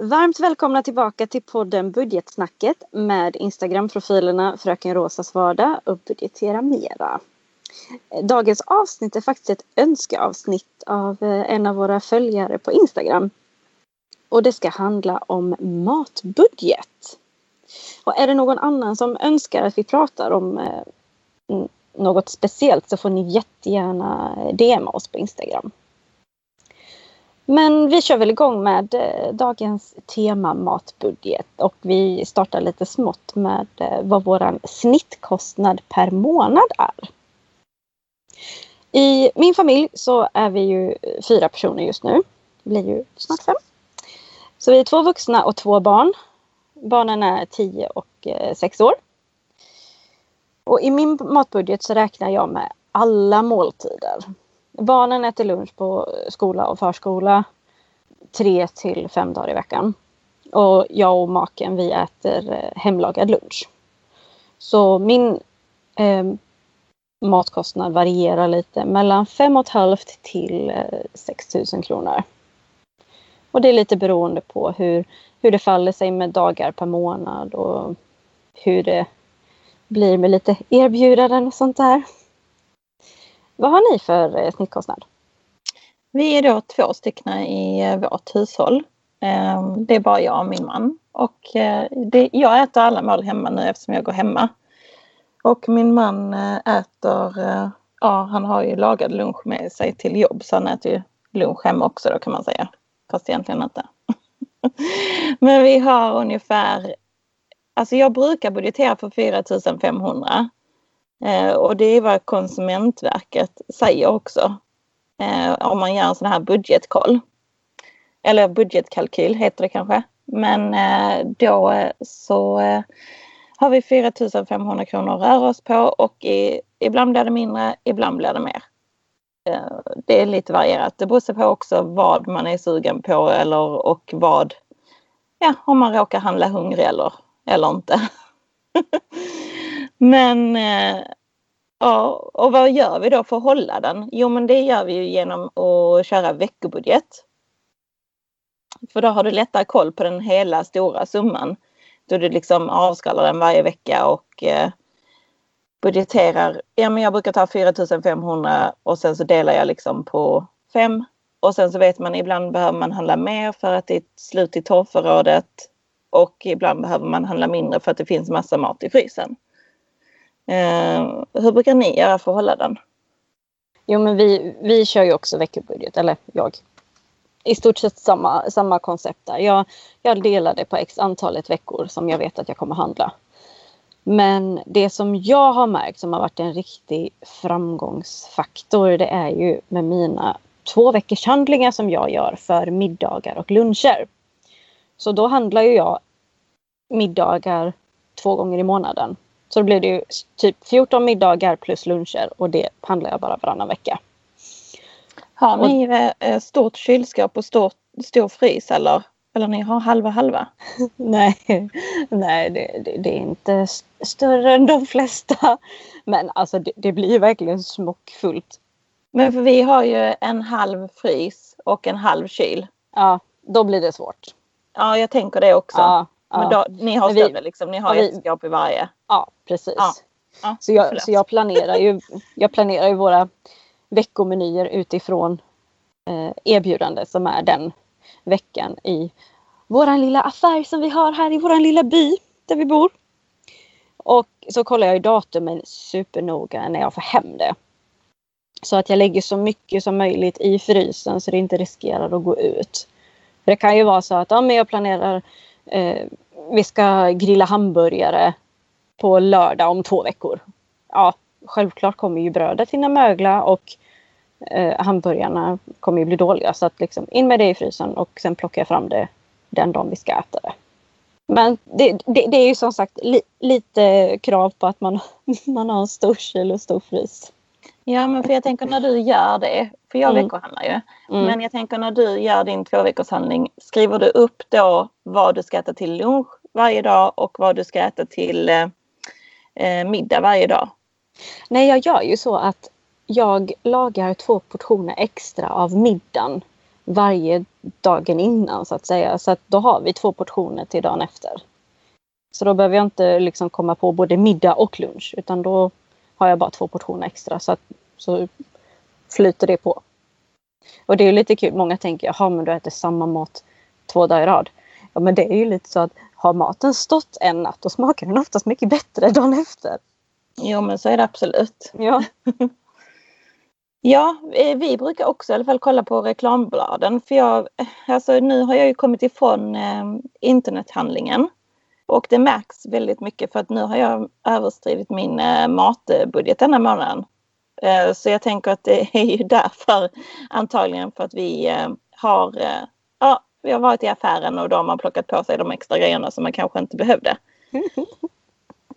Varmt välkomna tillbaka till podden Budgetsnacket med Instagram-profilerna Fröken Rosas vardag och Budgetera Mera. Dagens avsnitt är faktiskt ett önskeavsnitt av eh, en av våra följare på Instagram. Och det ska handla om matbudget. Och är det någon annan som önskar att vi pratar om eh, något speciellt så får ni jättegärna eh, DMa oss på Instagram. Men vi kör väl igång med eh, dagens tema matbudget och vi startar lite smått med eh, vad vår snittkostnad per månad är. I min familj så är vi ju fyra personer just nu. Det blir ju snart fem. Så vi är två vuxna och två barn. Barnen är 10 och eh, 6 år. Och i min matbudget så räknar jag med alla måltider. Barnen äter lunch på skola och förskola tre till fem dagar i veckan. Och jag och maken vi äter eh, hemlagad lunch. Så min eh, matkostnad varierar lite mellan 5 500 till eh, 6 000 kronor. Och det är lite beroende på hur, hur det faller sig med dagar per månad och hur det blir med lite erbjudanden och sånt där. Vad har ni för eh, snittkostnad? Vi är då två stycken i eh, vårt hushåll. Ehm, det är bara jag och min man. Och eh, det, jag äter alla mål hemma nu eftersom jag går hemma. Och min man eh, äter, eh, ja han har ju lagad lunch med sig till jobb så han äter ju lunch hemma också då kan man säga. Fast egentligen inte. Men vi har ungefär, alltså jag brukar budgetera för 4500 500. Eh, och det är vad Konsumentverket säger också. Eh, om man gör en sån här budgetkoll. Eller budgetkalkyl heter det kanske. Men eh, då eh, så eh, har vi 4 500 kronor att röra oss på och i, ibland blir det mindre, ibland blir det mer. Det är lite varierat. Det beror på också vad man är sugen på eller och vad, ja om man råkar handla hungrig eller, eller inte. Men eh, ja, och vad gör vi då för att hålla den? Jo, men det gör vi ju genom att köra veckobudget. För då har du lättare koll på den hela stora summan. Då du liksom avskalar den varje vecka och eh, budgeterar. Ja, men jag brukar ta 4500 och sen så delar jag liksom på fem. Och sen så vet man ibland behöver man handla mer för att det är slut i torrförrådet. Och ibland behöver man handla mindre för att det finns massa mat i frysen. Eh, hur brukar ni göra för att hålla den? Jo men vi, vi kör ju också veckobudget, eller jag. I stort sett samma, samma koncept där. Jag, jag delar det på x antalet veckor som jag vet att jag kommer handla. Men det som jag har märkt som har varit en riktig framgångsfaktor det är ju med mina två veckors handlingar som jag gör för middagar och luncher. Så då handlar ju jag middagar två gånger i månaden. Så då blir det ju typ 14 middagar plus luncher och det handlar jag bara varannan vecka. Har ni och, eh, stort kylskåp och stor, stor frys eller? Eller ni har halva halva? nej, nej det, det, det, är inte större än de flesta. Men alltså det, det blir verkligen smockfullt. Men för vi har ju en halv frys och en halv kyl. Ja, då blir det svårt. Ja, jag tänker det också. Ja, men då, ni har större liksom, ni har ja, ett skåp i varje. Ja, precis. Ja. Ja, så, jag, så jag planerar ju, jag planerar ju våra veckomenyer utifrån eh, erbjudande som är den veckan i våran lilla affär som vi har här i våran lilla by där vi bor. Och så kollar jag ju datumen supernoga när jag får hem det. Så att jag lägger så mycket som möjligt i frysen så det inte riskerar att gå ut. För det kan ju vara så att ja, men jag planerar eh, vi ska grilla hamburgare på lördag om två veckor. Ja, självklart kommer ju brödet hinna mögla och eh, hamburgarna kommer ju bli dåliga. Så att liksom in med det i frysen och sen plockar jag fram det den dagen vi ska äta det. Men det, det, det är ju som sagt li, lite krav på att man, man har en stor kyl och stor frys. Ja men för jag tänker när du gör det, för jag mm. veckohandlar ju. Mm. Men jag tänker när du gör din tvåveckorshandling, skriver du upp då vad du ska äta till lunch varje dag och vad du ska äta till eh, eh, middag varje dag? Nej jag gör ju så att jag lagar två portioner extra av middagen varje dagen innan så att säga. Så att då har vi två portioner till dagen efter. Så då behöver jag inte liksom komma på både middag och lunch utan då har jag bara två portioner extra så, att, så flyter det på. Och det är lite kul. Många tänker, jaha men du äter samma mat två dagar i rad. Ja men det är ju lite så att har maten stått en natt då smakar den oftast mycket bättre dagen efter. Jo men så är det absolut. Ja. ja, eh, vi brukar också i alla fall kolla på reklambladen för jag, alltså nu har jag ju kommit ifrån eh, internethandlingen. Och det märks väldigt mycket för att nu har jag överskridit min eh, matbudget denna månaden. Eh, så jag tänker att det är ju därför antagligen för att vi eh, har, eh, ja, vi har varit i affären och då har man plockat på sig de extra grejerna som man kanske inte behövde.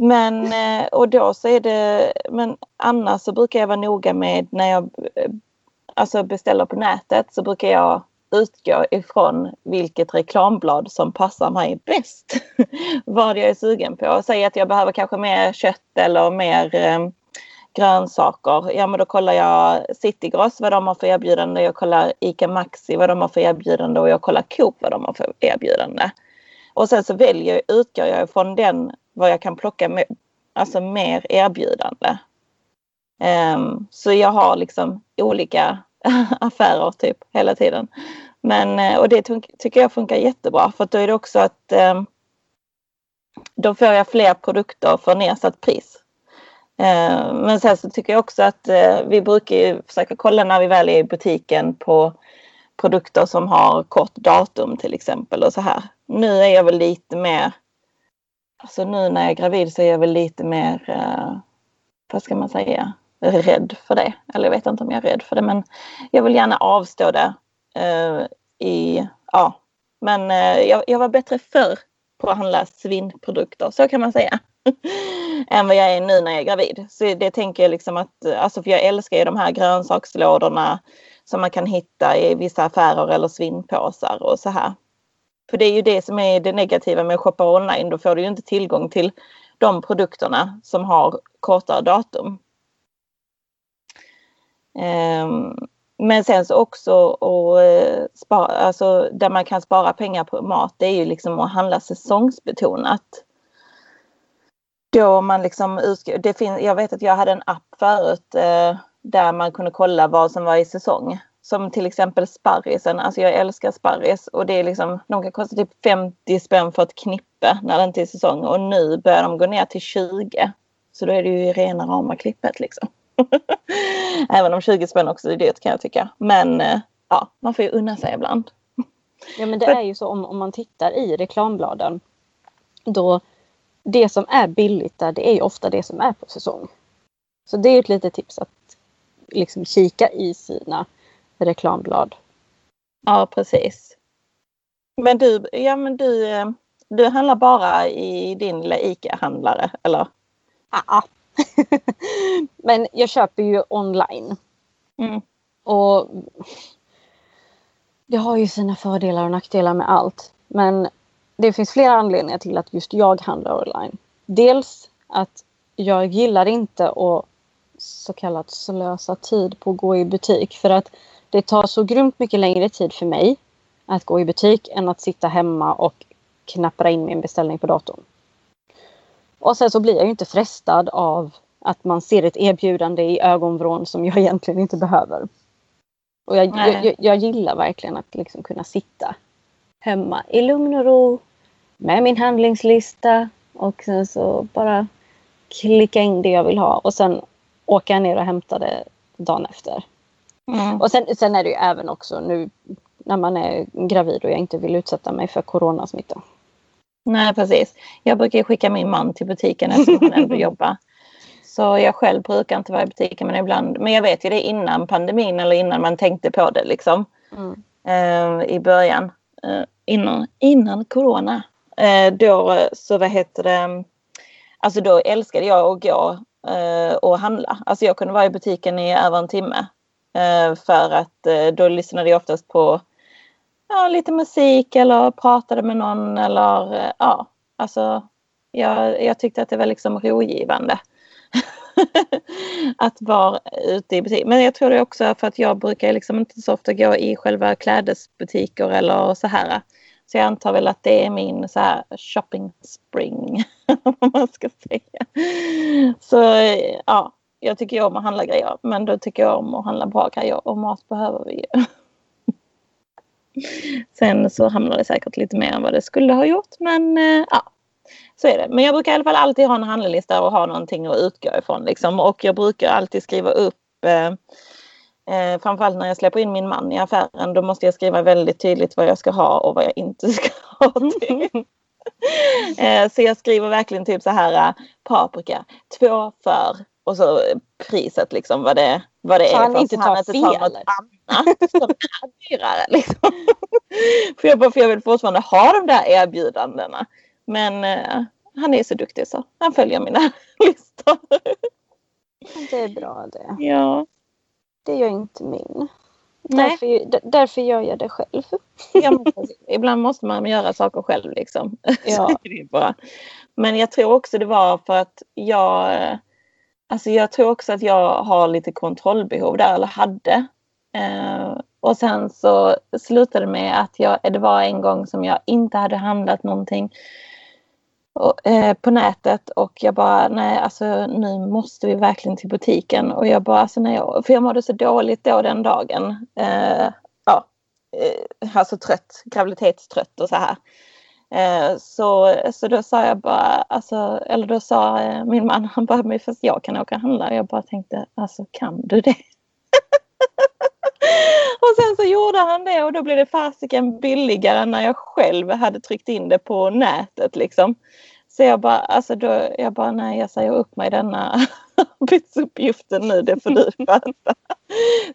Men och då så är det, men annars så brukar jag vara noga med när jag alltså beställer på nätet så brukar jag utgå ifrån vilket reklamblad som passar mig bäst. Vad jag är sugen på. Säg att jag behöver kanske mer kött eller mer grönsaker. Ja men då kollar jag Citygross vad de har för erbjudande. Jag kollar ICA Maxi vad de har för erbjudande och jag kollar Coop vad de har för erbjudande. Och sen så väljer, utgår jag från den vad jag kan plocka med, alltså mer erbjudande. Um, så jag har liksom olika affärer typ hela tiden. Men, eh, och det tycker jag funkar jättebra för då är det också att um, då får jag fler produkter för nedsatt pris. Eh, men sen så tycker jag också att eh, vi brukar ju försöka kolla när vi väl är i butiken på produkter som har kort datum till exempel och så här. Nu är jag väl lite mer, alltså nu när jag är gravid så är jag väl lite mer, eh, vad ska man säga, rädd för det. Eller jag vet inte om jag är rädd för det men jag vill gärna avstå det eh, i, ja. Men eh, jag, jag var bättre förr på att handla svinnprodukter, så kan man säga. än vad jag är nu när jag är gravid. Så det tänker jag liksom att, alltså för jag älskar ju de här grönsakslådorna som man kan hitta i vissa affärer eller svinnpåsar och så här. För det är ju det som är det negativa med att shoppa online. Då får du ju inte tillgång till de produkterna som har kortare datum. Um, men sen så också och eh, spara, alltså där man kan spara pengar på mat, det är ju liksom att handla säsongsbetonat då man liksom, det finns, jag vet att jag hade en app förut eh, där man kunde kolla vad som var i säsong. Som till exempel sparrisen, alltså jag älskar sparris och det är liksom, de kan kosta typ 50 spänn för ett knippe när det inte är säsong och nu börjar de gå ner till 20. Så då är det ju rena rama klippet liksom. Även om 20 spänn också är dyrt kan jag tycka. Men eh, ja, man får ju unna sig ibland. Ja men det är ju så om, om man tittar i reklambladen. Då det som är billigt där, det är ju ofta det som är på säsong. Så det är ett litet tips att liksom kika i sina reklamblad. Ja, precis. Men du, ja, men du, eh, du handlar bara i din lilla ICA-handlare, eller? Ja. men jag köper ju online. Mm. Och det har ju sina fördelar och nackdelar med allt. Men det finns flera anledningar till att just jag handlar online. Dels att jag gillar inte att så kallat slösa tid på att gå i butik för att det tar så grymt mycket längre tid för mig att gå i butik än att sitta hemma och knappra in min beställning på datorn. Och sen så blir jag ju inte frestad av att man ser ett erbjudande i ögonvrån som jag egentligen inte behöver. Och jag, jag, jag, gillar verkligen att liksom kunna sitta hemma i lugn och ro med min handlingslista och sen så bara klicka in det jag vill ha och sen åka ner och hämta det dagen efter. Mm. Och sen, sen är det ju även också nu när man är gravid och jag inte vill utsätta mig för coronasmitta. Nej precis. Jag brukar skicka min man till butiken eftersom han ändå jobbar. Så jag själv brukar inte vara i butiken men ibland. Men jag vet ju det innan pandemin eller innan man tänkte på det liksom. Mm. Uh, I början. Uh, innan, innan corona. Eh, då så vad heter det, alltså då älskade jag att gå eh, och handla. Alltså jag kunde vara i butiken i över en timme. Eh, för att då lyssnade jag oftast på ja, lite musik eller pratade med någon eller ja, alltså jag, jag tyckte att det var liksom rogivande. att vara ute i butik. Men jag tror det också för att jag brukar liksom inte så ofta gå i själva klädesbutiker eller så här. Så jag antar väl att det är min så här shopping spring. Vad man ska säga. Så ja, jag tycker ju om att handla grejer. Men då tycker jag om att handla bra grejer och mat behöver vi ju. Sen så hamnar det säkert lite mer än vad det skulle ha gjort. Men eh, ja, så är det. Men jag brukar i alla fall alltid ha en handellista och ha någonting att utgå ifrån. Liksom. Och jag brukar alltid skriva upp eh, eh, framförallt när jag släpper in min man i affären. Då måste jag skriva väldigt tydligt vad jag ska ha och vad jag inte ska ha till. eh, så jag skriver verkligen typ så här eh, paprika, två för och så priset liksom vad det, vad det så är. Han inte tar fel? Något annat som är dyrare. Liksom. för, jag, för jag vill fortfarande ha de där erbjudandena. Men eh, han är så duktig så han följer mina listor. Det är bra det. Ja. Det gör inte min. Därför, därför gör jag det själv. Ja, Ibland måste man göra saker själv liksom. Ja. Men jag tror också det var för att jag Alltså jag tror också att jag har lite kontrollbehov där, eller hade. Eh, och sen så slutade det med att jag, det var en gång som jag inte hade handlat någonting och, eh, på nätet och jag bara nej alltså nu måste vi verkligen till butiken och jag bara alltså nej för jag mådde så dåligt då den dagen. Eh, ja, eh, alltså trött, graviditetstrött och så här. Eh, så, så då sa jag bara, alltså, eller då sa eh, min man, han bara, men fast jag kan åka och handla. Jag bara tänkte, alltså kan du det? och sen så gjorde han det och då blev det fasiken billigare när jag själv hade tryckt in det på nätet liksom. Så jag bara, alltså då, jag bara, nej jag säger upp mig denna arbetsuppgiften nu, det får du sköta.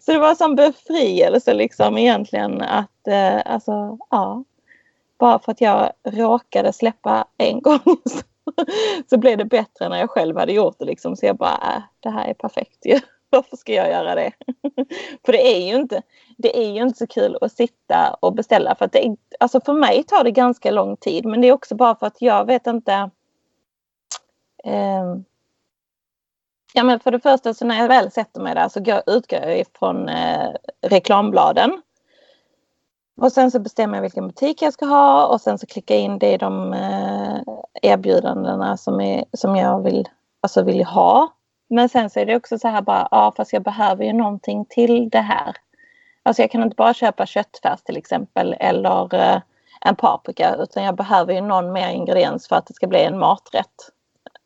så det var som befrielse liksom egentligen att, eh, alltså ja, bara för att jag råkade släppa en gång så, så blev det bättre när jag själv hade gjort det. Liksom. Så jag bara, äh, det här är perfekt ju. Varför ska jag göra det? för det är ju inte, det är ju inte så kul att sitta och beställa. För, att det, alltså för mig tar det ganska lång tid. Men det är också bara för att jag vet inte. Eh, ja men för det första så när jag väl sätter mig där så utgår jag ifrån eh, reklambladen. Och sen så bestämmer jag vilken butik jag ska ha och sen så klickar jag in det i de eh, erbjudandena som, är, som jag vill, alltså vill ha. Men sen så är det också så här bara, ja fast jag behöver ju någonting till det här. Alltså jag kan inte bara köpa köttfärs till exempel eller eh, en paprika utan jag behöver ju någon mer ingrediens för att det ska bli en maträtt.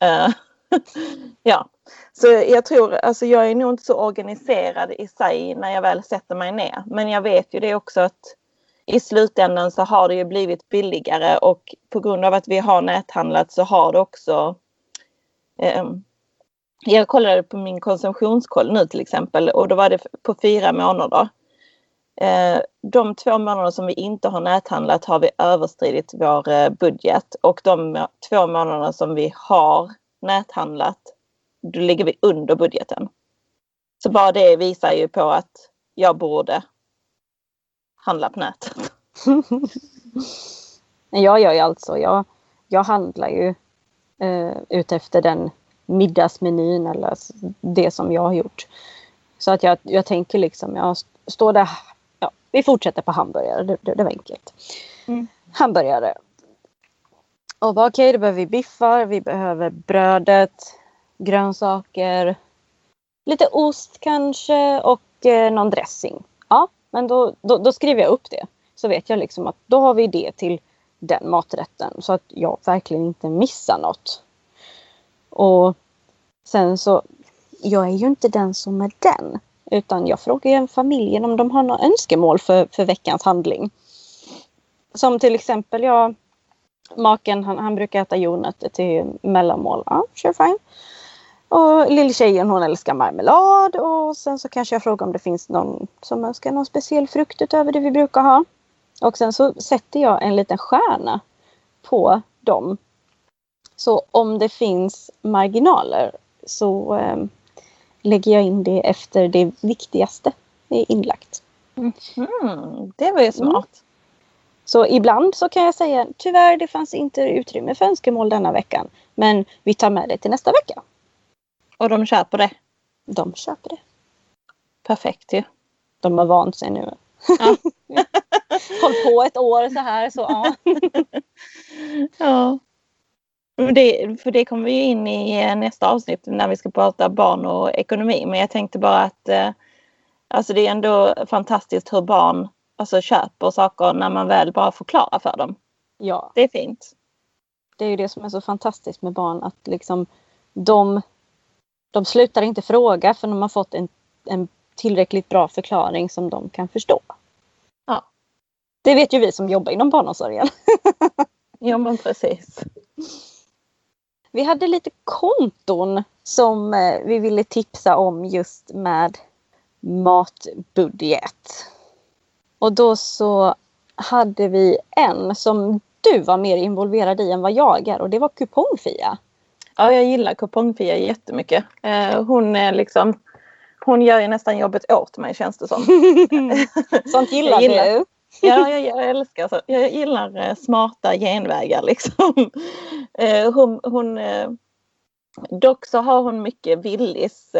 Uh, ja, så jag tror, alltså jag är nog inte så organiserad i sig när jag väl sätter mig ner. Men jag vet ju det också att i slutändan så har det ju blivit billigare och på grund av att vi har näthandlat så har det också um, jag kollade på min konsumtionskoll nu till exempel och då var det på fyra månader. Eh, de två månader som vi inte har näthandlat har vi överstridit vår eh, budget och de två månader som vi har näthandlat då ligger vi under budgeten. Så bara det visar ju på att jag borde handla på nätet. jag gör ju alltså, jag, jag handlar ju eh, utefter den middagsmenyn eller det som jag har gjort. Så att jag, jag tänker liksom, jag står där, ja, vi fortsätter på hamburgare, det, det, det var enkelt. Mm. Hamburgare. Och okej, okay, då behöver vi biffar, vi behöver brödet, grönsaker, lite ost kanske och eh, någon dressing. Ja, men då, då, då, skriver jag upp det. Så vet jag liksom att då har vi det till den maträtten. Så att jag verkligen inte missar något. Och sen så, jag är ju inte den som är den. Utan jag frågar ju familjen om de har några önskemål för, för veckans handling. Som till exempel jag, maken han, han brukar äta jordnötter till mellanmål. Ja, sure fine. Och lilltjejen hon älskar marmelad och sen så kanske jag frågar om det finns någon som önskar någon speciell frukt utöver det vi brukar ha. Och sen så sätter jag en liten stjärna på dem. Så om det finns marginaler så eh, lägger jag in det efter det viktigaste är inlagt. Mm, det var ju smart. Mm. Så ibland så kan jag säga tyvärr det fanns inte utrymme för önskemål denna veckan. Men vi tar med det till nästa vecka. Och de köper det? De köper det. Perfekt ju. De har vant sig nu. Ja. Håll på ett år så här så ja. ja. Det, för det kommer vi in i eh, nästa avsnitt när vi ska prata barn och ekonomi. Men jag tänkte bara att eh, alltså det är ändå fantastiskt hur barn alltså, köper saker när man väl bara förklarar för dem. Ja. Det är fint. Det är ju det som är så fantastiskt med barn att liksom de, de slutar inte fråga för de har fått en, en tillräckligt bra förklaring som de kan förstå. Ja. Det vet ju vi som jobbar inom barnomsorgen. ja men precis. Vi hade lite konton som eh, vi ville tipsa om just med matbudget. Och då så hade vi en som du var mer involverad i än vad jag är och det var kupongfia. Ja, jag gillar kupongfia jättemycket. Eh, hon är liksom hon gör ju nästan jobbet åt mig känns det som. Sånt gillar, gillar du? Ja, jag, jag, älskar så. Jag gillar eh, smarta genvägar liksom. Eh, hon, hon, eh, dock så har hon mycket Willys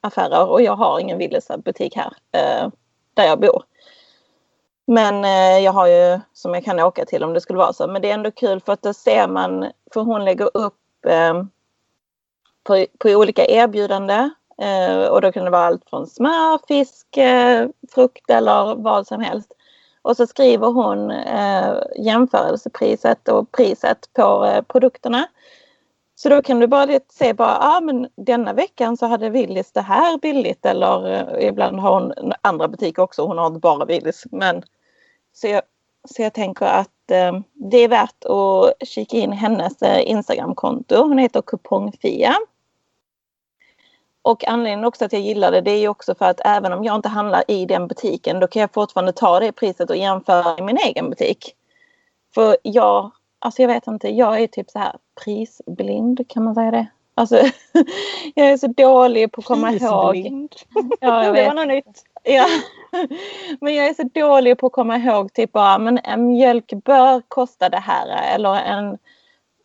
affärer och jag har ingen Willys butik här där jag bor. Men jag har ju som jag kan åka till om det skulle vara så. Men det är ändå kul för att då ser man, för hon lägger upp på, på olika erbjudanden och då kan det vara allt från smör, fisk, frukt eller vad som helst. Och så skriver hon eh, jämförelsepriset och priset på eh, produkterna. Så då kan du bara se bara, ah, men denna veckan så hade Willys det här billigt eller eh, ibland har hon andra butiker också, hon har inte bara Willys. Men, så, jag, så jag tänker att eh, det är värt att kika in hennes eh, Instagramkonto. Hon heter Kupongfia. Och anledningen också att jag gillar det, det är ju också för att även om jag inte handlar i den butiken, då kan jag fortfarande ta det priset och jämföra i min egen butik. För jag, alltså jag vet inte, jag är typ så här prisblind, kan man säga det? Alltså, jag är så dålig på att komma prisblind. ihåg. Ja, jag vet. Det var något nytt. Ja. Men jag är så dålig på att komma ihåg typ bara, men en mjölk bör kosta det här eller en,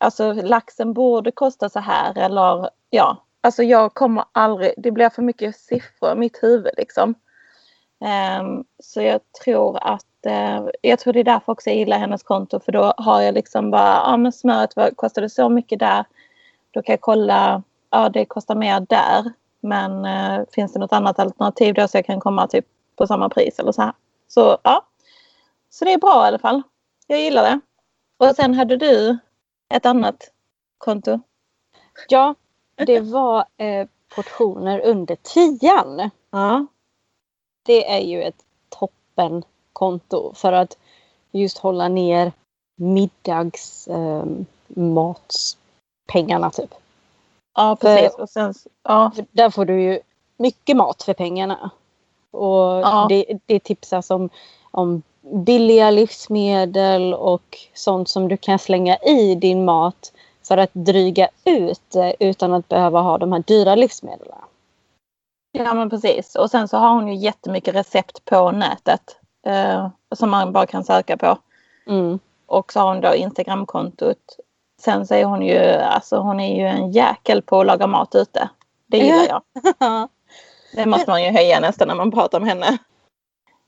alltså laxen borde kosta så här eller ja, Alltså jag kommer aldrig, det blir för mycket siffror i mitt huvud liksom. Um, så jag tror att, uh, jag tror det är därför också jag gillar hennes konto för då har jag liksom bara, ja ah, men smöret vad, kostade så mycket där. Då kan jag kolla, ja det kostar mer där. Men uh, finns det något annat alternativ då så jag kan komma typ på samma pris eller så här. Så ja. Så det är bra i alla fall. Jag gillar det. Och sen hade du ett annat konto. Ja, det var eh, portioner under tian. Ja. Det är ju ett toppenkonto för att just hålla ner middagsmatspengarna eh, typ. Ja precis. För, och sen, ja. där får du ju mycket mat för pengarna. Och ja. det, det tipsas om, om billiga livsmedel och sånt som du kan slänga i din mat för att dryga ut utan att behöva ha de här dyra livsmedlen. Ja men precis och sen så har hon ju jättemycket recept på nätet eh, som man bara kan söka på. Mm. Och så har hon då Instagramkontot. Sen så är hon ju, alltså hon är ju en jäkel på att laga mat ute. Det gillar jag. det måste man ju höja nästan när man pratar om henne.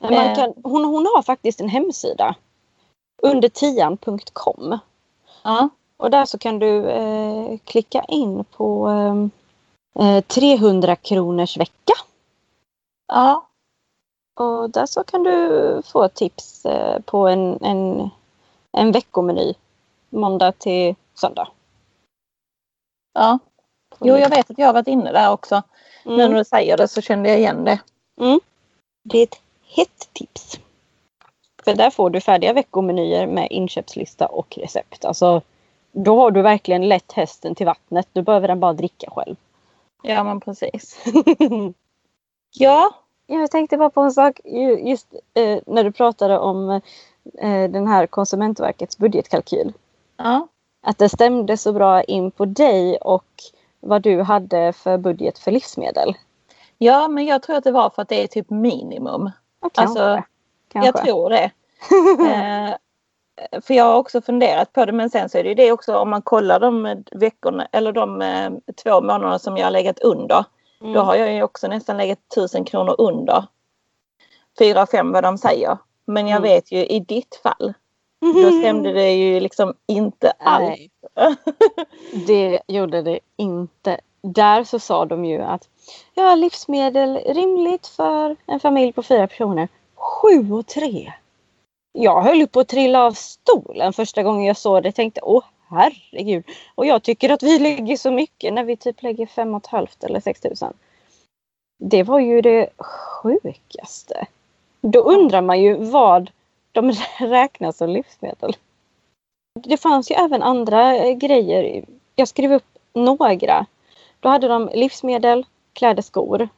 Eh. kan, hon, hon har faktiskt en hemsida. Undertian.com. Ja. Och där så kan du eh, klicka in på eh, 300 kronors vecka. Ja. Och där så kan du få tips eh, på en, en, en veckomeny. Måndag till söndag. Ja. Jo, jag vet att jag har varit inne där också. Mm. Men när du säger det så kände jag igen det. Mm. Det är ett hett tips. För där får du färdiga veckomenyer med inköpslista och recept. Alltså då har du verkligen lett hästen till vattnet. Du behöver den bara dricka själv. Ja men precis. ja. Jag tänkte bara på en sak just eh, när du pratade om eh, den här Konsumentverkets budgetkalkyl. Ja. Att det stämde så bra in på dig och vad du hade för budget för livsmedel. Ja men jag tror att det var för att det är typ minimum. Kanske. Alltså, kanske. Jag tror det. eh, för jag har också funderat på det men sen så är det ju det också om man kollar de veckorna eller de eh, två månaderna som jag har legat under. Mm. Då har jag ju också nästan legat tusen kronor under. Fyra, fem vad de säger. Men jag mm. vet ju i ditt fall. Då stämde det ju liksom inte alls. det gjorde det inte. Där så sa de ju att ja, livsmedel rimligt för en familj på fyra personer. Sju och tre jag höll på att trilla av stolen första gången jag såg det. Jag tänkte åh herregud. Och jag tycker att vi lägger så mycket när vi typ lägger fem och ett halvt eller 6 000. Det var ju det sjukaste. Då undrar man ju vad de räknar som livsmedel. Det fanns ju även andra eh, grejer. Jag skrev upp några. Då hade de livsmedel, kläder, skor,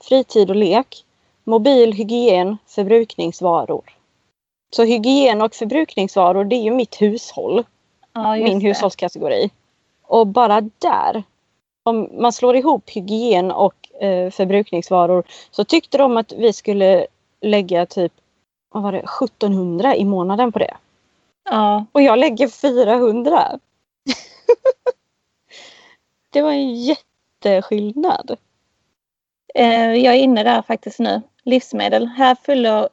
fritid och lek, mobil, hygien, förbrukningsvaror. Så hygien och förbrukningsvaror det är ju mitt hushåll. Ja, min det. hushållskategori. Och bara där, om man slår ihop hygien och eh, förbrukningsvaror så tyckte de att vi skulle lägga typ vad var det, 1700 i månaden på det. Ja. Och jag lägger 400. det var en jätteskillnad. Eh, jag är inne där faktiskt nu. Livsmedel. Här fyller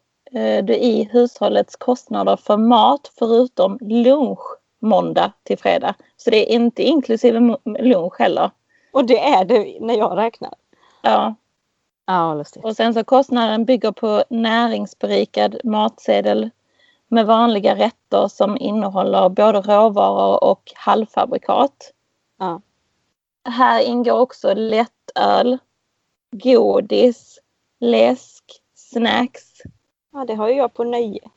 du i hushållets kostnader för mat förutom lunch måndag till fredag. Så det är inte inklusive lunch heller. Och det är det när jag räknar? Ja. Ja, lustigt. Och sen så kostnaden bygger på näringsberikad matsedel med vanliga rätter som innehåller både råvaror och halvfabrikat. Ja. Här ingår också lättöl, godis, läsk, snacks, Ja, det har ju jag på nöje.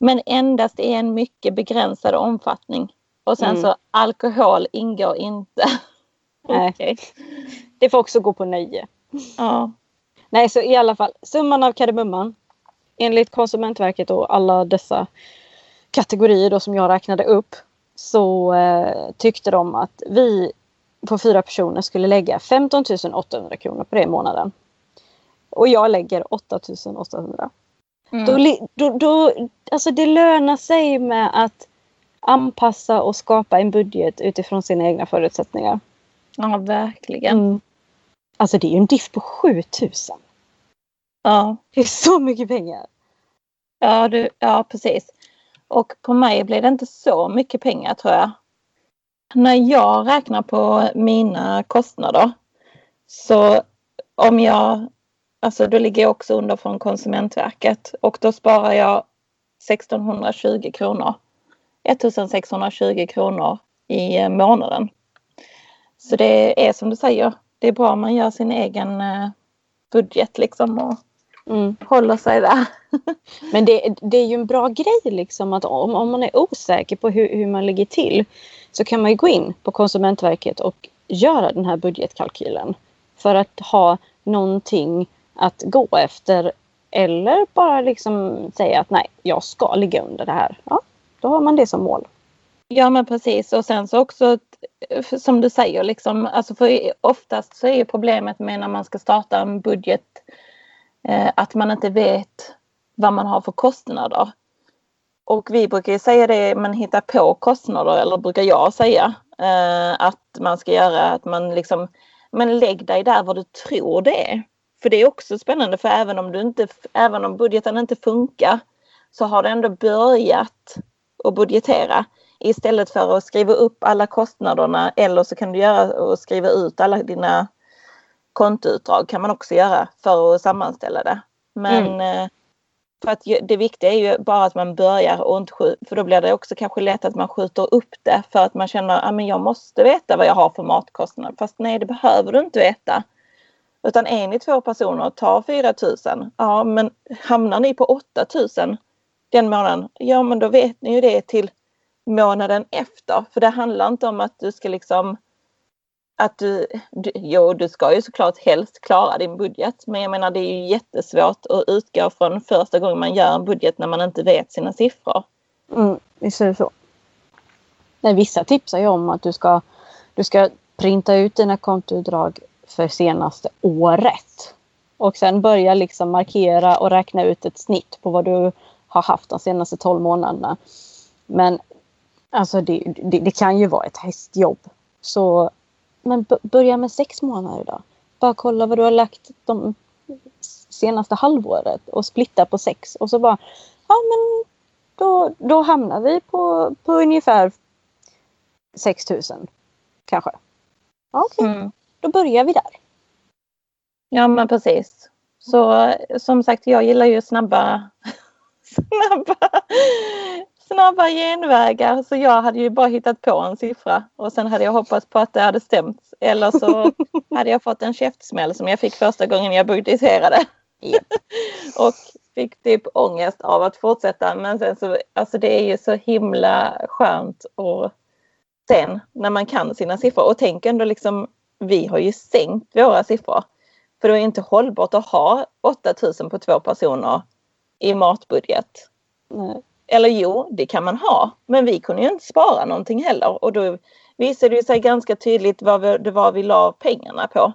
Men endast i en mycket begränsad omfattning. Och sen mm. så alkohol ingår inte. Nej. okay. Det får också gå på nöje. Ja. Nej, så i alla fall summan av kardemumman. Enligt Konsumentverket och alla dessa kategorier då som jag räknade upp så eh, tyckte de att vi på fyra personer skulle lägga 15 800 kronor på det i månaden. Och jag lägger 8 800. Mm. Då, då, då, alltså det lönar sig med att anpassa och skapa en budget utifrån sina egna förutsättningar. Ja, verkligen. Mm. Alltså det är ju en diff på 7000. Ja. Det är så mycket pengar. Ja, du, ja, precis. Och på mig blir det inte så mycket pengar tror jag. När jag räknar på mina kostnader så om jag Alltså då ligger jag också under från Konsumentverket och då sparar jag 1620 kronor. 1620 kronor i eh, månaden. Så det är som du säger, det är bra om man gör sin egen eh, budget liksom och mm. håller sig där. Men det, det, är ju en bra grej liksom att om, om man är osäker på hur, hur man ligger till så kan man ju gå in på Konsumentverket och göra den här budgetkalkylen. För att ha någonting att gå efter. Eller bara liksom säga att nej, jag ska ligga under det här. Ja, då har man det som mål. Ja men precis och sen så också eh, som du säger liksom, alltså för oftast så är problemet med när man ska starta en budget eh, att man inte vet vad man har för kostnader. Och vi brukar ju säga det, man hittar på kostnader eller brukar jag säga eh, att man ska göra att man liksom, men lägg dig där vad du tror det är. För det är också spännande för även om, du inte, även om budgeten inte funkar så har du ändå börjat att budgetera istället för att skriva upp alla kostnaderna eller så kan du göra och skriva ut alla dina kontoutdrag kan man också göra för att sammanställa det. Men mm. Eh, för att det viktiga är ju bara att man börjar och inte skjuter, för då blir det också kanske lätt att man skjuter upp det för att man känner att ah, jag måste veta vad jag har för matkostnader. Fast nej, det behöver du inte veta. Utan är ni två personer, ta 4 000. Ja, men hamnar ni på 8 000 den månaden, ja men då vet ni ju det till månaden efter. För det handlar inte om att du ska liksom att du, du, jo du ska ju såklart helst klara din budget men jag menar det är ju jättesvårt att utgå från första gången man gör en budget när man inte vet sina siffror. Mm, visst är det så. Nej, vissa tipsar ju om att du ska, du ska printa ut dina kontoutdrag för senaste året. Och sen börja liksom markera och räkna ut ett snitt på vad du har haft de senaste 12 månaderna. Men alltså det, det, det, kan ju vara ett hästjobb. Så men börja med sex månader då. Bara kolla vad du har lagt de senaste halvåret och splitta på sex och så bara ja men då, då hamnar vi på, på ungefär 6000 kanske. Okej, okay. mm då börjar vi där. Ja men precis. Så som sagt jag gillar ju snabba snabba, snabba genvägar. Så jag hade ju bara hittat på en siffra och sen hade jag hoppats på att det hade stämt. Eller så hade jag fått en käftsmäll som jag fick första gången jag budgeterade. Yep. och fick typ ångest av att fortsätta. Men sen så, alltså det är ju så himla skönt och sen när man kan sina siffror och tänk ändå liksom vi har ju sänkt våra siffror. För det är inte hållbart att ha 8000 på två personer i matbudget. Nej. Eller jo, det kan man ha. Men vi kunde ju inte spara någonting heller. Och då visade det sig ganska tydligt vad det var vi la pengarna på.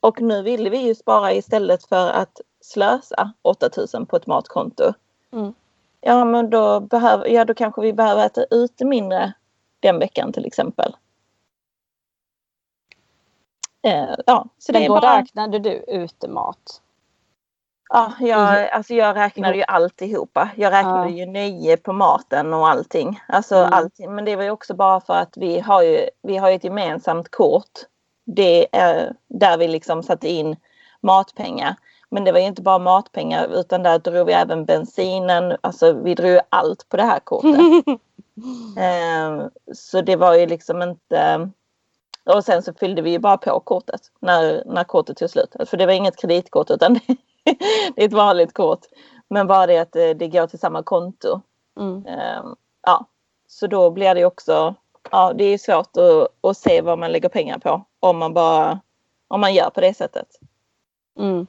Och nu ville vi ju spara istället för att slösa 8000 på ett matkonto. Mm. Ja men då, behöver, ja, då kanske vi behöver äta ute mindre den veckan till exempel. Eh, ja, så men det då bara... räknade du utemat? Ja, jag, mm. alltså jag räknade ju alltihopa. Jag räknade ja. ju nöje på maten och allting. Alltså mm. allting. Men det var ju också bara för att vi har ju, vi har ett gemensamt kort. Det är där vi liksom satte in matpengar. Men det var ju inte bara matpengar utan där drog vi även bensinen. Alltså vi drog allt på det här kortet. eh, så det var ju liksom inte och sen så fyllde vi ju bara på kortet när, när kortet tog slut. För det var inget kreditkort utan det, det är ett vanligt kort. Men bara det att det, det går till samma konto. Mm. Um, ja, så då blir det också, ja det är svårt att, att se vad man lägger pengar på om man bara, om man gör på det sättet. Mm.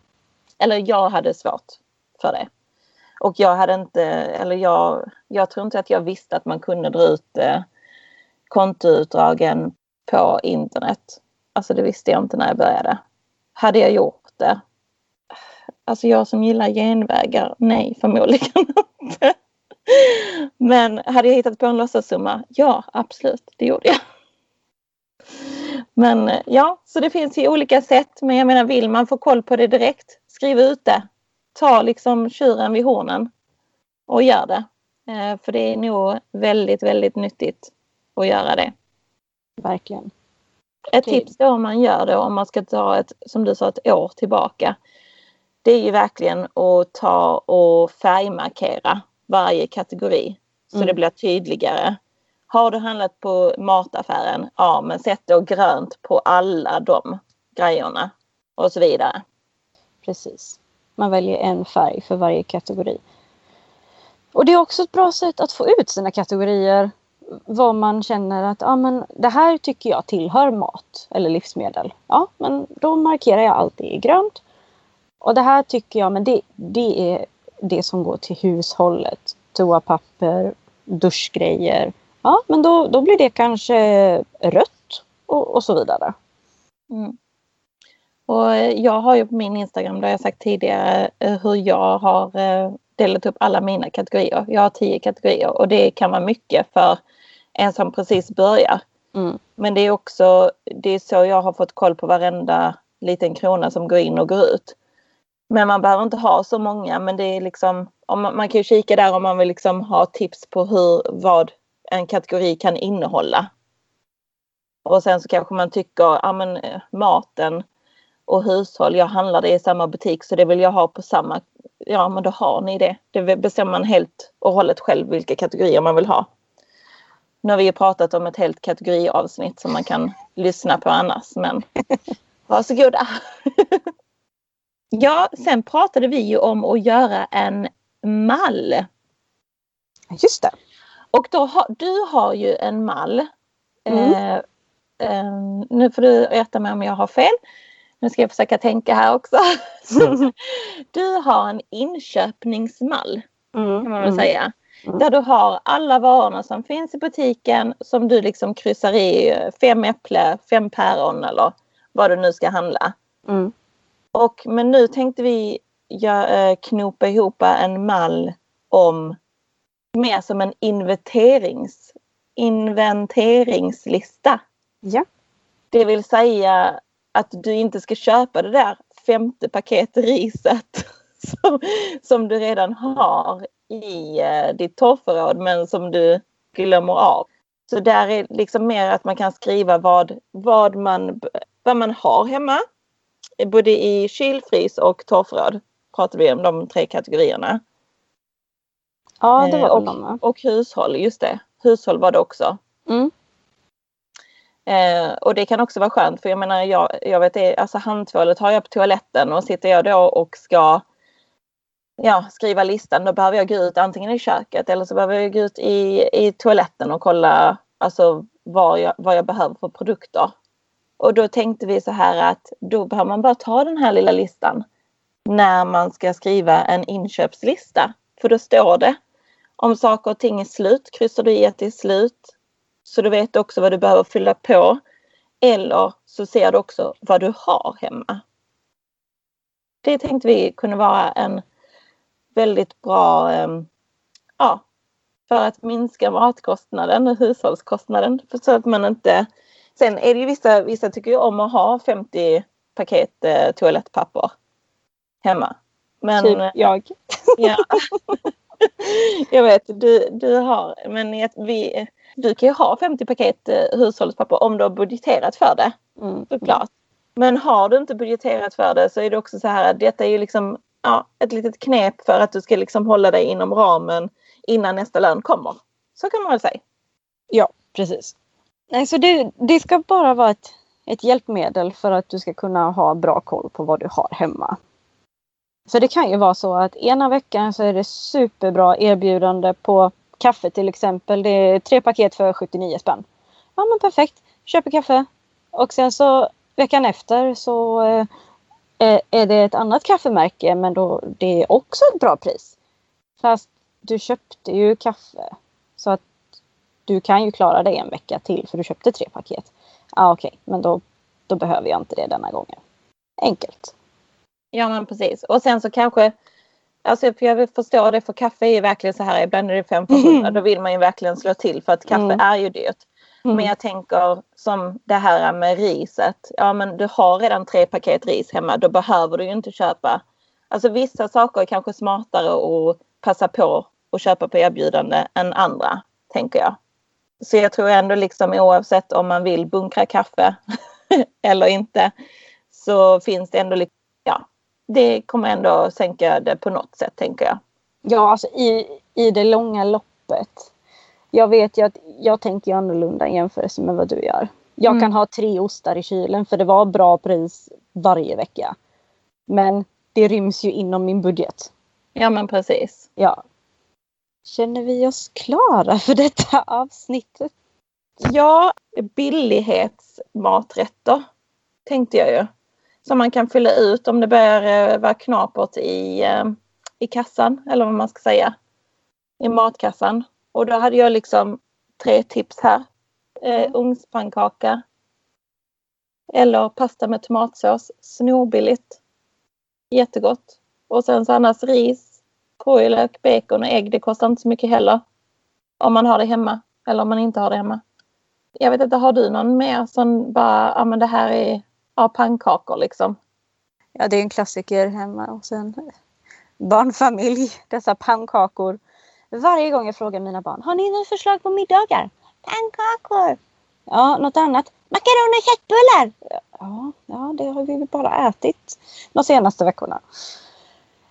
Eller jag hade svårt för det. Och jag hade inte, eller jag, jag tror inte att jag visste att man kunde dra ut eh, kontoutdragen på internet. Alltså det visste jag inte när jag började. Hade jag gjort det? Alltså jag som gillar genvägar, nej förmodligen inte. Men hade jag hittat på en låtsassumma? Ja, absolut, det gjorde jag. Men ja, så det finns ju olika sätt. Men jag menar, vill man få koll på det direkt, skriv ut det. Ta liksom tjuren vid hornen och gör det. Eh, för det är nog väldigt, väldigt nyttigt att göra det. Verkligen. Ett tips då om man gör det, om man ska ta ett, som du sa, ett år tillbaka. Det är ju verkligen att ta och färgmarkera varje kategori så mm. det blir tydligare. Har du handlat på mataffären? Ja, men sätt då grönt på alla de grejerna och så vidare. Precis. Man väljer en färg för varje kategori. Och det är också ett bra sätt att få ut sina kategorier. Vad man känner att ah, men det här tycker jag tillhör mat eller livsmedel. Ja, men då markerar jag alltid i grönt. Och det här tycker jag, men det, det är det som går till hushållet. Toapapper, duschgrejer. Ja, men då, då blir det kanske rött och, och så vidare. Mm. Och jag har ju på min Instagram, det har jag sagt tidigare, eh, hur jag har eh, delat upp alla mina kategorier. Jag har tio kategorier och det kan vara mycket för en som precis börjar. Mm. Men det är också, det är så jag har fått koll på varenda liten krona som går in och går ut. Men man behöver inte ha så många men det är liksom, om man, man kan ju kika där om man vill liksom ha tips på hur, vad en kategori kan innehålla. Och sen så kanske man tycker, ja men eh, maten och hushåll, jag handlar det i samma butik så det vill jag ha på samma, ja men då har ni det. Det bestämmer man helt och hållet själv vilka kategorier man vill ha. Nu har vi ju pratat om ett helt kategoriavsnitt som man kan lyssna på annars men varsågoda. Ja, sen pratade vi ju om att göra en mall. Just det. Och då har, du har ju en mall. Mm. Eh, eh, nu får du rätta mig om jag har fel. Nu ska jag försöka tänka här också. du har en inköpningsmall mm. kan man väl mm. säga. Där du har alla varorna som finns i butiken som du liksom kryssar i. Fem äpple, fem päron eller vad du nu ska handla. Mm. Och, men nu tänkte vi ja, eh, knopa ihop en mall om mer som en inventerings, inventeringslista. Ja. Det vill säga att du inte ska köpa det där femte paket riset som, som du redan har i eh, ditt torrförråd men som du glömmer av. Så där är liksom mer att man kan skriva vad, vad, man, vad man har hemma. Både i kylfrys och torrförråd pratar vi om de tre kategorierna. Ja, det var eh, och, de. och hushåll, just det. Hushåll var det också. Mm. Eh, och det kan också vara skönt för jag menar jag, jag vet alltså handtvålet har jag på toaletten och sitter jag då och ska ja, skriva listan då behöver jag gå ut antingen i köket eller så behöver jag gå ut i, i toaletten och kolla alltså vad jag, vad jag behöver för produkter. Och då tänkte vi så här att då behöver man bara ta den här lilla listan när man ska skriva en inköpslista. För då står det om saker och ting är slut, kryssar du i att det är slut. Så du vet också vad du behöver fylla på. Eller så ser du också vad du har hemma. Det tänkte vi kunde vara en väldigt bra ehm, ja, för att minska matkostnaden och hushållskostnaden. För så att man inte... Sen är det ju vissa, vissa tycker ju om att ha 50 paket eh, toalettpapper hemma. Men, typ jag. Ja. jag vet, du, du har, men vi, du kan ju ha 50 paket eh, hushållspapper om du har budgeterat för det. Mm. Såklart. Men har du inte budgeterat för det så är det också så här att detta är ju liksom ja, ett litet knep för att du ska liksom hålla dig inom ramen innan nästa lön kommer. Så kan man väl säga. Ja, precis. Nej, så det, det ska bara vara ett, ett hjälpmedel för att du ska kunna ha bra koll på vad du har hemma. Så det kan ju vara så att ena veckan så är det superbra erbjudande på kaffe till exempel. Det är tre paket för 79 spänn. Ja men perfekt, köper kaffe. Och sen så veckan efter så eh, är det ett annat kaffemärke men då det är också ett bra pris. Fast du köpte ju kaffe. Så att du kan ju klara dig en vecka till för du köpte tre paket. Ja ah, okej, okay. men då, då behöver jag inte det denna gången. Enkelt. Ja men precis. Och sen så kanske Alltså för jag förstår det för kaffe är ju verkligen så här ibland är det 5 för 100 mm. då vill man ju verkligen slå till för att kaffe mm. är ju dyrt. Mm. Men jag tänker som det här med riset. Ja men du har redan tre paket ris hemma då behöver du ju inte köpa. Alltså vissa saker är kanske smartare att passa på att köpa på erbjudande än andra tänker jag. Så jag tror ändå liksom oavsett om man vill bunkra kaffe eller inte så finns det ändå ja, det kommer ändå sänka det på något sätt tänker jag. Ja, alltså i, i det långa loppet. Jag vet ju att jag tänker annorlunda i jämförelse med vad du gör. Jag mm. kan ha tre ostar i kylen för det var bra pris varje vecka. Men det ryms ju inom min budget. Ja men precis. Ja. Känner vi oss klara för detta avsnittet? Ja, billighetsmaträtter tänkte jag ju som man kan fylla ut om det börjar eh, vara knapert i, eh, i kassan eller vad man ska säga. I matkassan. Och då hade jag liksom tre tips här. Eh, mm. ugnspannkaka. Eller pasta med tomatsås. Snorbilligt. Jättegott. Och sen så annars ris, purjolök, bacon och ägg. Det kostar inte så mycket heller. Om man har det hemma. Eller om man inte har det hemma. Jag vet inte, har du någon mer som bara, ja men det här är Ja, pannkakor liksom. Ja, det är en klassiker hemma hos en barnfamilj. Dessa pannkakor. Varje gång jag frågar mina barn, har ni något förslag på middagar? Pannkakor! Ja, något annat? Makaroner och köttbullar! Ja, ja, det har vi bara ätit de senaste veckorna.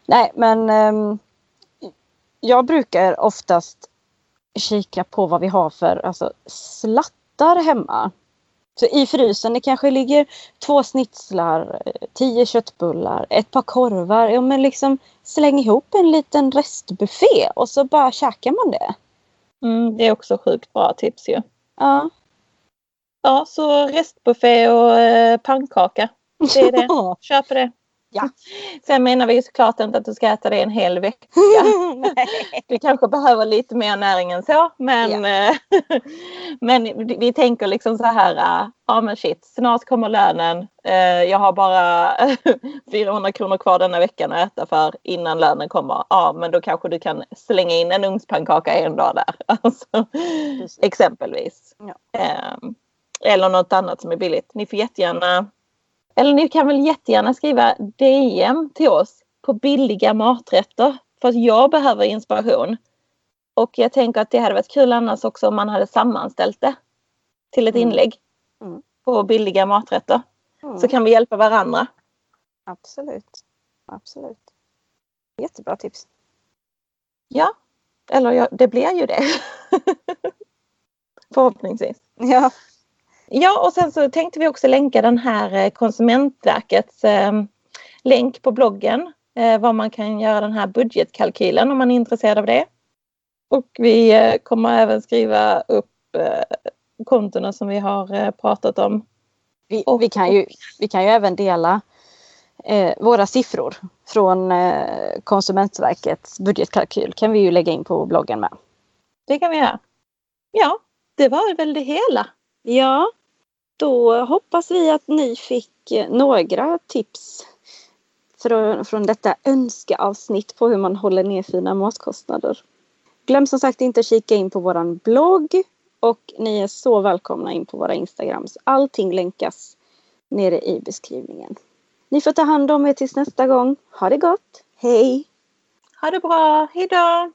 Nej, men um, jag brukar oftast kika på vad vi har för alltså, slattar hemma. Så i frysen det kanske ligger två snitslar, tio köttbullar, ett par korvar. Ja men liksom släng ihop en liten restbuffé och så bara käkar man det. Mm, det är också sjukt bra tips ju. Ja. Ja, så restbuffé och eh, pannkaka. Det är det. Köp det. Ja. Sen menar vi såklart inte att du ska äta det en hel vecka. du kanske behöver lite mer näring än så. Men, ja. men vi tänker liksom så här, ja men shit, snart kommer lönen. Eh, jag har bara 400 kronor kvar denna veckan att äta för innan lönen kommer. Ja men då kanske du kan slänga in en ugnspannkaka en dag där. Alltså, exempelvis. Ja. Ehm, eller något annat som är billigt. Ni får jättegärna eller ni kan väl jättegärna skriva DM till oss på billiga maträtter. För att jag behöver inspiration. Och jag tänker att det hade varit kul annars också om man hade sammanställt det till ett mm. inlägg mm. på billiga maträtter. Mm. Så kan vi hjälpa varandra. Absolut. Absolut. Jättebra tips. Ja, eller ja, det blir ju det. Förhoppningsvis. Ja. Ja, och sen så tänkte vi också länka den här eh, Konsumentverkets eh, länk på bloggen. Eh, var man kan göra den här budgetkalkylen om man är intresserad av det. Och vi kommer även skriva upp kontona som vi har pratat om. Vi, och, vi, kan ju, vi kan ju även dela eh, våra siffror från eh, Konsumentverkets budgetkalkyl kan vi ju lägga in på bloggen med. Det kan vi göra. Ja, det var väl det hela. Ja, då hoppas vi att ni fick eh, några tips från, från detta önskeavsnitt på hur man håller ner sina matkostnader. Glöm som sagt inte att kika in på våran blogg och ni är så välkomna in på våra Instagrams. Allting länkas nere i beskrivningen. Ni får ta hand om er tills nästa gång. Ha det gott! Hej! Ha det bra! Hejdå!